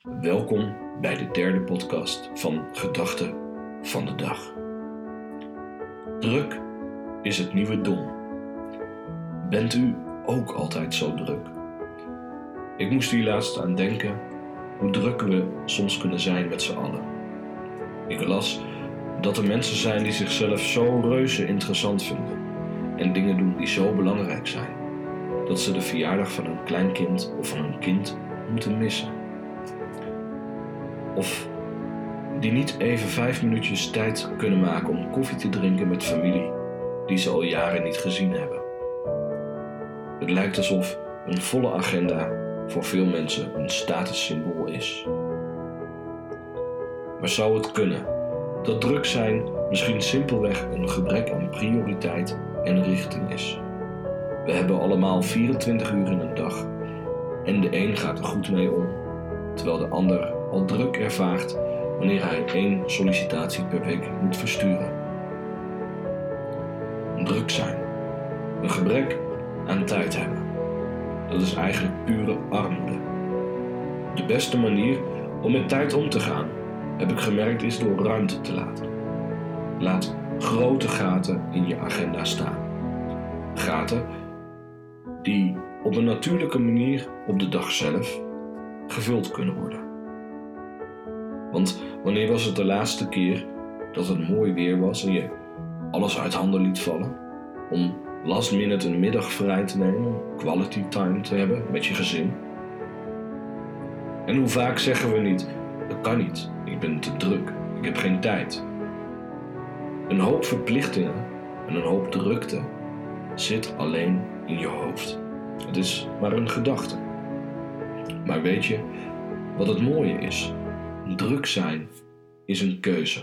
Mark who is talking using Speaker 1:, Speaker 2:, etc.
Speaker 1: Welkom bij de derde podcast van Gedachten van de Dag. Druk is het nieuwe dom. Bent u ook altijd zo druk? Ik moest hier laatst aan denken hoe druk we soms kunnen zijn met z'n allen. Ik las dat er mensen zijn die zichzelf zo reuze interessant vinden en dingen doen die zo belangrijk zijn, dat ze de verjaardag van een kleinkind of van een kind moeten missen. Of die niet even vijf minuutjes tijd kunnen maken om koffie te drinken met familie die ze al jaren niet gezien hebben. Het lijkt alsof een volle agenda voor veel mensen een statussymbool is. Maar zou het kunnen dat druk zijn misschien simpelweg een gebrek aan prioriteit en richting is? We hebben allemaal 24 uur in een dag en de een gaat er goed mee om, terwijl de ander al druk ervaart wanneer hij één sollicitatie per week moet versturen. Druk zijn, een gebrek aan tijd hebben, dat is eigenlijk pure armoede. De beste manier om met tijd om te gaan, heb ik gemerkt, is door ruimte te laten. Laat grote gaten in je agenda staan. Gaten die op een natuurlijke manier op de dag zelf gevuld kunnen worden. Want wanneer was het de laatste keer dat het mooi weer was en je alles uit handen liet vallen? Om last minute een middag vrij te nemen, quality time te hebben met je gezin? En hoe vaak zeggen we niet: dat kan niet, ik ben te druk, ik heb geen tijd. Een hoop verplichtingen en een hoop drukte zit alleen in je hoofd. Het is maar een gedachte. Maar weet je wat het mooie is? Druk zijn is een keuze.